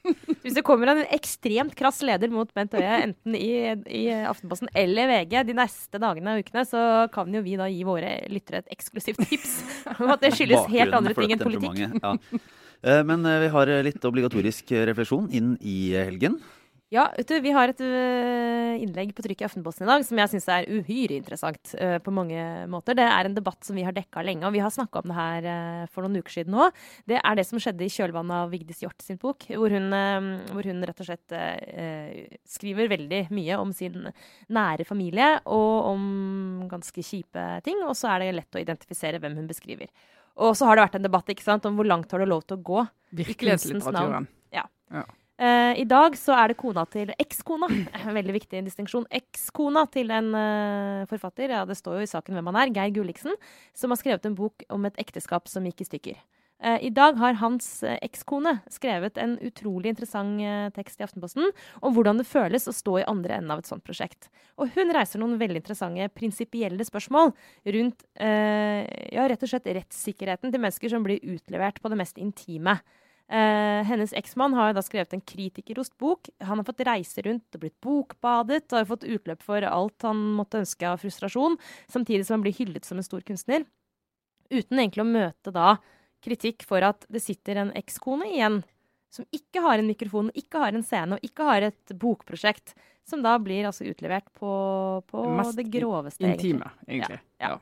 C: Hvis det kommer en ekstremt krass leder mot Bent Høie, enten i, i, Aftenposten eller VG de neste dagene og ukene, så kan jo vi da gi våre lyttere et eksklusivt tips om at det skyldes helt andre ting enn politikk. Ja.
A: Eh, men vi har litt obligatorisk refleksjon inn i helgen.
C: Ja, vet du, vi har et uh, innlegg på trykk i Aftenposten i dag som jeg syns er uhyre interessant uh, på mange måter. Det er en debatt som vi har dekka lenge, og vi har snakka om det her uh, for noen uker siden òg. Det er det som skjedde i kjølvannet av Vigdis Hjort sin bok, hvor hun, hvor hun rett og slett skriver veldig mye om sin nære familie og om ganske kjipe ting, og så er det lett å identifisere hvem hun beskriver. Og så har det vært en debatt ikke sant, om hvor langt har du lov til å gå
B: Virkelighetslitteraturen.
C: Ja. ja. Eh, I dag så er det kona til ekskona, veldig viktig distinksjon, ekskona til en eh, forfatter, ja det står jo i saken hvem han er, Geir Gulliksen, som har skrevet en bok om et ekteskap som gikk i stykker. Eh, I dag har hans ekskone skrevet en utrolig interessant tekst i Aftenposten om hvordan det føles å stå i andre enden av et sånt prosjekt. Og hun reiser noen veldig interessante prinsipielle spørsmål rundt ja, rett og slett rettssikkerheten til mennesker som blir utlevert på det mest intime. Eh, hennes eksmann har da skrevet en kritikerrost bok. Han har fått reise rundt og blitt bokbadet og har fått utløp for alt han måtte ønske av frustrasjon, samtidig som han blir hyllet som en stor kunstner. Uten egentlig å møte da kritikk for at det sitter en ekskone igjen som ikke har en mikrofon, ikke har en scene og ikke har et bokprosjekt. Som da blir altså utlevert på, på det groveste, egentlig.
B: Intime, egentlig.
C: Ja.
B: Ja.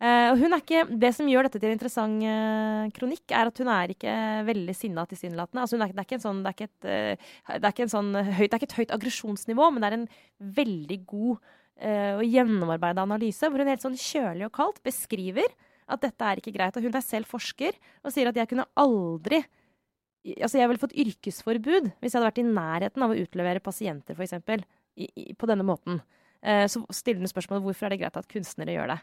C: Er ikke, det som gjør dette til en interessant uh, kronikk, er at hun er ikke veldig sinna tilsynelatende. Altså er, det, er sånn, det, et, eh, det sånn det er ikke et høyt aggresjonsnivå, men det er en veldig god og gjennomarbeida analyse, hvor hun helt sånn kjølig og kaldt beskriver at dette er ikke greit. Og hun er selv forsker og sier at jeg kunne aldri Altså, jeg ville fått yrkesforbud hvis jeg hadde vært i nærheten av å utlevere pasienter, f.eks., på denne måten. Så stiller hun spørsmålet hvorfor er det greit at kunstnere gjør det.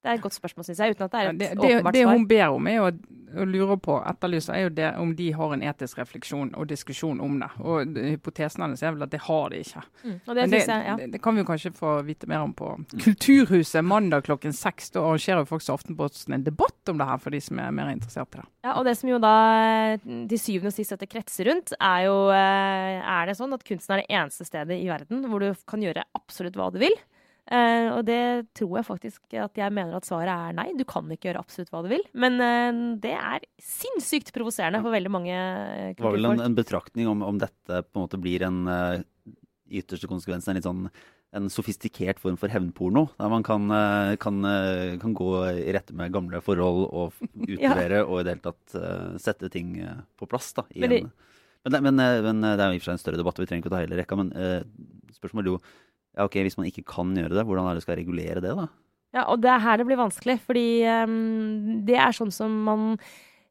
C: Det er et godt spørsmål, syns jeg, uten at det er et
B: det, det,
C: åpenbart
B: det
C: svar.
B: hun ber om, er jo, og lurer på, etterlyser, er jo det om de har en etisk refleksjon og diskusjon om det. Og det- hypotesen hennes er vel at det har de ikke.
C: Mm, og det
B: Men det,
C: jeg, ja.
B: det, det kan vi jo kanskje få vite mer om på Kulturhuset mandag klokken seks. Da arrangerer jo faktisk Aftenposten en debatt om det her for de som er mer interessert i det.
C: Ja, og det som jo da til syvende og sist dette kretser rundt, er jo eh, Er det sånn at kunsten er det eneste stedet i verden hvor du kan gjøre absolutt hva du vil? Eh, og det tror jeg faktisk at jeg mener at svaret er nei. Du kan ikke gjøre absolutt hva du vil. Men eh, det er sinnssykt provoserende for veldig mange kulturfolk.
A: Det var vel en, en betraktning om, om dette på en måte blir en uh, ytterste konsekvens en litt sånn en sofistikert form for hevnporno. Der man kan, eh, kan, eh, kan gå i rette med gamle forhold og utlevere ja. og i det hele tatt eh, sette ting eh, på plass. Da, i
C: Men det-
A: en, men, men, eh, men eh, det er jo i og for seg en større debatt, vi trenger ikke å ta hele rekka. Men eh, spørsmålet er jo ja, ok, hvis man ikke kan gjøre det, hvordan er det skal regulere det, da?
C: Ja, og det er her det blir vanskelig, fordi um, det er sånn som man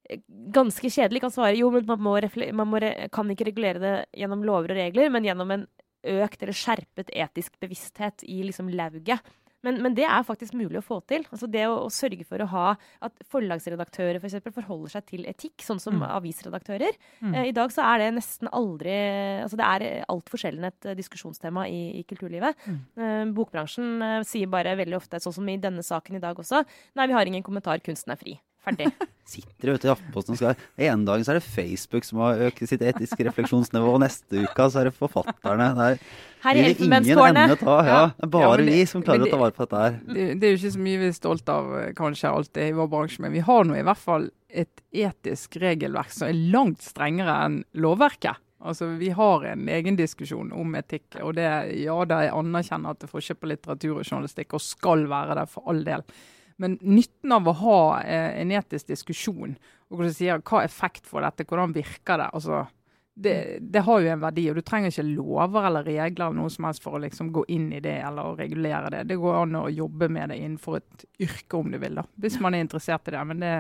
C: eh, ganske kjedelig kan svare jo, men man, må man må kan ikke regulere det gjennom lover og regler, men gjennom en økt eller skjerpet etisk bevissthet i liksom lauget. Men, men det er faktisk mulig å få til. Altså det å, å sørge for å ha at forlagsredaktører for eksempel, forholder seg til etikk, sånn som
B: Mm.
C: avisredaktører.
B: Mm.
C: Eh, I dag så er det nesten aldri altså Det er altfor sjelden et eh, diskusjonstema i, i kulturlivet.
B: Mm.
C: Eh, bokbransjen eh, sier bare veldig ofte, sånn som i denne saken i dag også, nei, vi har ingen kommentar, kunsten er fri. Ferdig.
A: Sitter vet du, i Aftenposten og skal En dag så er det Facebook som har økt sitt etiske refleksjonsnivå, og neste uke så er det forfatterne. Det er,
C: Her i Elfenbenstårnet.
A: ta. Ja, det er bare
B: Ja, men det-
A: vi som klarer
B: det,
A: å ta vare på dette her.
B: Det, det er jo ikke så mye vi er stolt av kanskje, kanskje alltid i vår bransje, men vi har nå i hvert fall et etisk regelverk som er langt strengere enn lovverket. Altså, Vi har en egen diskusjon om etikk, og det, ja, det jeg anerkjenner at det er forskjell på litteratur og journalistikk, og skal være det for all del. Men nytten av å ha eh, en etisk diskusjon, og hvordan sier hva effekt får dette, hvordan virker det, altså, det, det har jo en verdi, og du trenger ikke lover eller regler eller noe som helst for å liksom gå inn i det eller regulere det. Det går an å jobbe med det innenfor et yrke om du vil, da, hvis man er interessert i det. Men det,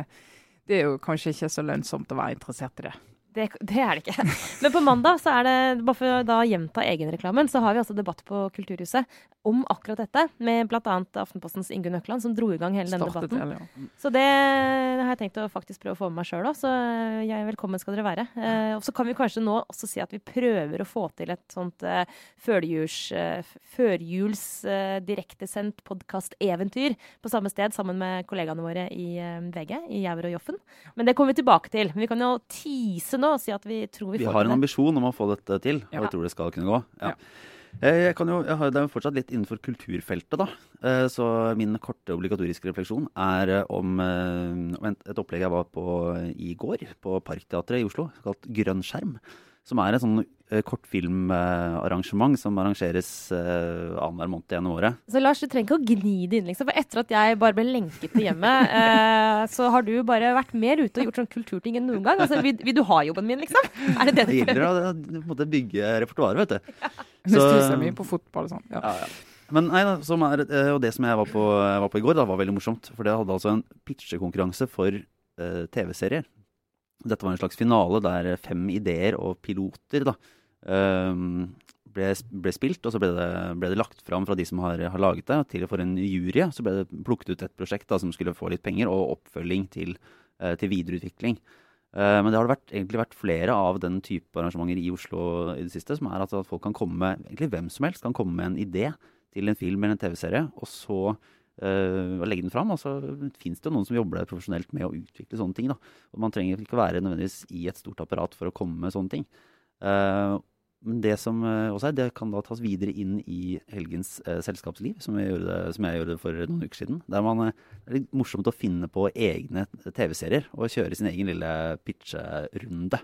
B: det er jo kanskje ikke så lønnsomt å være interessert i det.
C: Det, det er det ikke. Men på mandag, så er det, bare for å gjenta egenreklamen, så har vi altså debatt på Kulturhuset om akkurat dette, med bl.a. Aftenpostens Ingunn Økland, som dro i gang hele denne
B: Startet
C: debatten.
B: hele, ja.
C: Så det har jeg tenkt å faktisk prøve å få med meg sjøl òg, så jeg, velkommen skal dere være. Eh, og så kan vi kanskje nå også si at vi prøver å få til et sånt eh, førjuls, eh, førjuls eh, direktesendt podkasteventyr på samme sted sammen med kollegaene våre i eh, VG, i Jæver og Joffen. Men det kommer vi tilbake til. Men vi kan jo tease nå og si at vi tror vi,
A: Vi
C: får
A: har en ambisjon om å få dette til, og
B: Ja.
A: jeg tror det skal kunne gå. Ja.
B: Ja.
A: Eh, Jeg kan jo, jeg har, det er jo fortsatt litt innenfor kulturfeltet, da. Eh, Så min korte obligatoriske refleksjon er eh, om om et, opplegg jeg var på i går, på Parkteatret i Oslo, kalt Grønn skjerm. Som er et sånn eh, kortfilmarrangement som arrangeres uh, annenhver måned gjennom året.
C: Så Lars, du trenger ikke å gni det inn, liksom. For etter at jeg bare ble lenket til hjemmet, eh, så har du bare vært mer ute og gjort sånn kulturting enn noen gang. Altså, vil, vil du ha jobben min, liksom? Er det det
A: Det
C: du
A: gjelder
C: prøver?
A: å å, på bygge repertoaret, vet du.
B: Ja.
A: Så-
B: du ser mye på fotball og sånn. Ja.
A: Ja, ja. Men nei da, som er, eh, og det som jeg var på, var på i går, da, var veldig morsomt. For det hadde altså en pitchekonkurranse for uh, TV-serier. Dette var en slags finale der fem ideer og piloter da, ehm, ble, ble spilt. Og så ble det, ble det lagt fram fra de som har, har laget det, til for en jury. Så ble det plukket ut et prosjekt da, som skulle få litt penger, og oppfølging til, eh, til videreutvikling. Eh, Men det har det vært, egentlig vært flere av den type arrangementer i Oslo i det siste. Som er at folk kan komme, egentlig hvem som helst kan komme med en idé til en film eller en TV-serie, og så eh, legge den fram. Og så fins det jo noen som jobber profesjonelt med å utvikle sånne ting. da. Og man trenger ikke være nødvendigvis i et stort apparat for å komme med sånne ting. Eh, men det som eh, også er, det kan da tas videre inn i helgens eh, selskapsliv, som jeg, gjorde som jeg gjorde for noen uker siden. Der man, det er litt morsomt å finne på egne TV-serier og kjøre sin egen lille pitcherunde.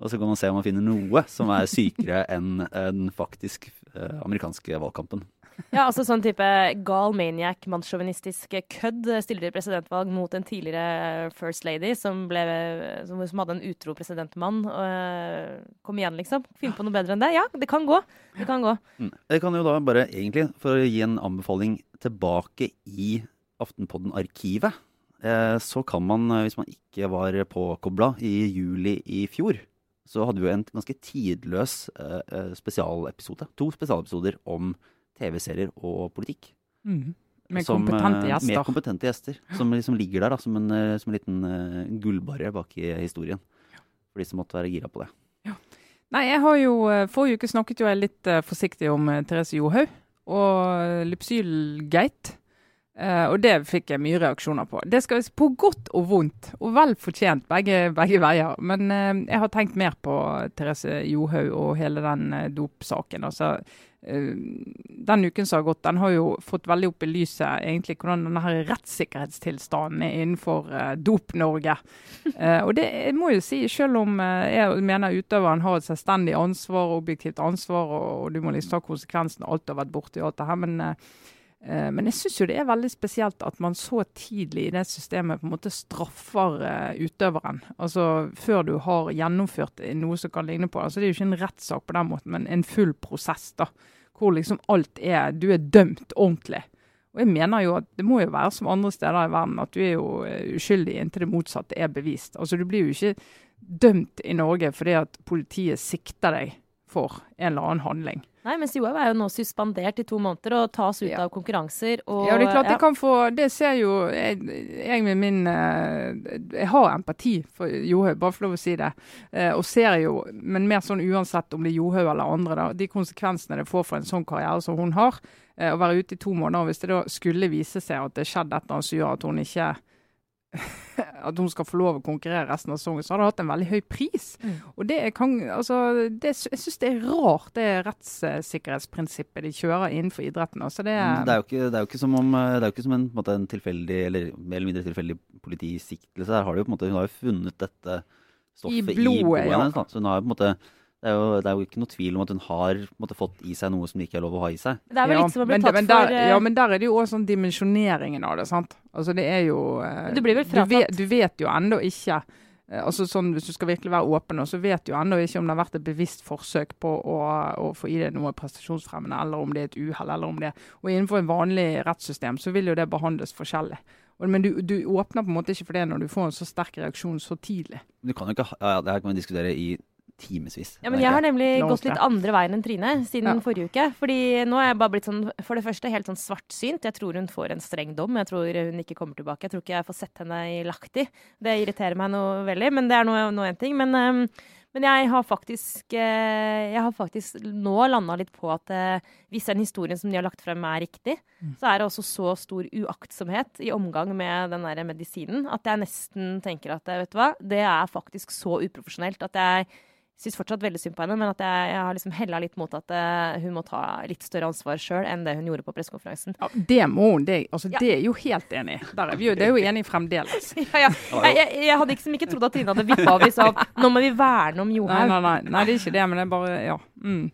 A: Og så kan man se om man finner noe som er sykere enn den faktisk eh, amerikanske valgkampen.
C: Ja, altså sånn type gal maniac, mannssjåvinistisk kødd stiller i presidentvalg mot en tidligere first lady som, ble, som, som hadde en utro presidentmann. Og, kom igjen, liksom. Finn på noe bedre enn det. Ja, det kan gå. Det kan gå.
A: Mm. Jeg kan jo da bare egentlig, for å gi en anbefaling tilbake i Aftenpodden-arkivet, eh, så kan man, eh, hvis man ikke var påkobla i juli i fjor, så hadde vi jo en ganske tidløs eh, eh spesialepisode. To spesialepisoder om TV-serier og politikk.
B: Mm. Med
A: Som,
B: kompetente
A: eh,
B: gjester.
A: Med kompetente gjester. Som liksom ligger der da, som en, eh, som en liten uh, gullbarre bak i historien. For de som måtte være gira på det.
B: Nei, jeg har jo, Forrige uke snakket jo jeg litt uh, forsiktig om uh, Therese Johaug og Lypsylgate. Eh, og det fikk jeg mye reaksjoner på. Det skal På godt og vondt, og vel fortjent begge, begge veier. Men uh, jeg har tenkt mer på Therese Johaug og hele den uh, dopsaken. Altså, den uken som har gått, den har jo fått veldig opp i lyset egentlig hvordan denne her rettssikkerhetstilstanden er innenfor Dop-Norge. Og det jeg må jo si, selv om jeg mener utøveren har et selvstendig ansvar, objektivt ansvar, og, og du må liksom ta konsekvensen av alt du har vært borti, og alt det her, men Men jeg syns jo det er veldig spesielt at man så tidlig i det systemet på en måte straffer eh, utøveren. Altså før du har gjennomført noe som kan ligne på altså Det er jo ikke en rettssak på den måten, men en full prosess. da, Hvor liksom alt er Du er dømt ordentlig. Og jeg mener jo at det må jo være som andre steder i verden, at du er jo eh, uskyldig inntil det motsatte er bevist. Altså Du blir jo ikke dømt i Norge fordi at politiet sikter deg for en eller annen handling.
C: Nei, mens Johaug er jo nå suspendert i to måneder og tas ut
B: Ja.
C: av konkurranser. Og,
B: Ja, det er klart
C: ja.
B: jeg kan få Det ser jo jeg, jeg med min eh, Jeg har empati for Johaug, bare for lov å si det. Eh, og ser jo, men mer sånn uansett om det er Johaug eller andre, da, de konsekvensene det får for en sånn karriere som hun har. eh, Å være ute i to måneder. Hvis det da skulle vise seg at det skjedde et eller annet som gjør at hun ikke at hun skal få lov å konkurrere resten av sesongen, så har det hatt en veldig høy pris.
C: Mm.
B: Og det kan, altså, det, jeg syns det er rart, det rettssikkerhetsprinsippet de kjører innenfor idretten. Altså, det,
A: Det er jo ikke, det er jo ikke som om Det er jo ikke som en, en, måte, en tilfeldig, eller mer eller mindre tilfeldig politisiktelse. Her har de jo på en måte, hun har jo funnet dette stoffet i
B: blodet,
A: blodet,
B: ja.
A: hennes. Så hun har jo på en måte det er, jo, det er jo ikke noe tvil om at hun har måtte, fått i seg noe som det ikke er lov å ha i seg.
C: Det er vel
B: Ja,
C: litt som å bli tatt
B: men der,
C: for eh,
B: Ja, men der er det jo også sånn dimensjoneringen av det. sant? Altså det er jo eh,
C: Du blir vel fratatt-
B: Du vet, du vet jo ennå ikke eh, altså sånn, Hvis du skal virkelig være åpen, så vet du ennå ikke om det har vært et bevisst forsøk på å, å få i deg noe prestasjonsfremmende, eller om det er et uhell. eller om det Og innenfor en vanlig rettssystem så vil jo det behandles forskjellig. Men du, du åpner på en måte ikke for det når du får en så sterk reaksjon så tidlig.
A: Du kan jo ikke ha, ja, Det her kan vi diskutere i timevis.
C: Ja, men jeg har nemlig
B: Lov
C: gått litt andre veien enn Trine siden
B: Ja.
C: forrige uke. Fordi nå er jeg bare blitt sånn, for det første helt sånn svartsynt. Jeg tror hun får en streng dom. Jeg tror hun ikke kommer tilbake. Jeg tror ikke jeg får sett henne i Lahti. Det irriterer meg noe veldig, men det er nå én en ting. Men, um, men jeg har faktisk eh, Jeg har faktisk nå landa litt på at uh, hvis den historien som de har lagt frem er riktig, så er det også så stor uaktsomhet i omgang med den der medisinen at jeg nesten tenker at vet du hva, det er faktisk så uprofesjonelt at jeg syns fortsatt veldig synd på henne, men at jeg, jeg har liksom hella litt mot at uh, hun må ta litt større ansvar sjøl enn det hun gjorde på pressekonferansen.
B: Ja, Det må hun. Det, altså,
C: Ja.
B: det er jo helt enig i. Der er vi jo, det er jo enig fremdeles.
C: Ja, ja. Jeg, jeg, jeg hadde liksom ikke trodd at Trine hadde vippa av i sånn Nå må vi verne om
B: Nei,
C: Johaug.
B: nei, nei, nei, det er ikke det, men det er bare Ja. Mm.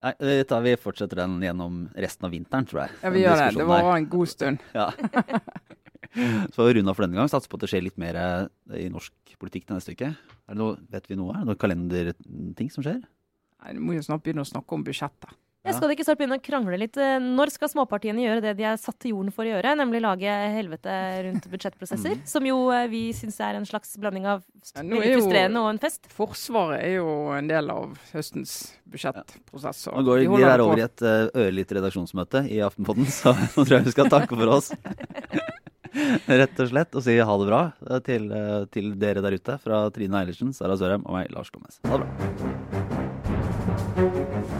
A: Nei, vi, tar, vi fortsetter den gjennom resten av vinteren, tror jeg.
B: Ja, vi gjør det. Det
A: var
B: varer en god stund.
A: Ja. Så runda for denne gang. Satser på at det skjer litt mer eh, i norsk politikk til neste uke. Er det noe, vet vi noe? Er det noen kalenderting som skjer?
B: Nei, Du må jo snart begynne å snakke om budsjettet.
C: Jeg skal det ikke snart begynne å krangle litt? Eh, Når skal småpartiene gjøre det de er satt til jorden for å gjøre, nemlig lage helvete rundt budsjettprosesser?
A: Mm.
C: Som jo eh, vi syns er en slags blanding av veldig
B: er
C: frustrerende og en fest.
B: Forsvaret er jo en del av høstens budsjettprosess. og
A: Nå går
B: vi
A: de der over i et ørlite redaksjonsmøte i Aftenpodden, så nå tror jeg vi skal takke for oss. Rett og slett, og si ha det bra eh, til, eh, til dere der ute. Fra Trine Eilertsen, Sara Sørheim og meg, Lars Glomnes. Ha det bra.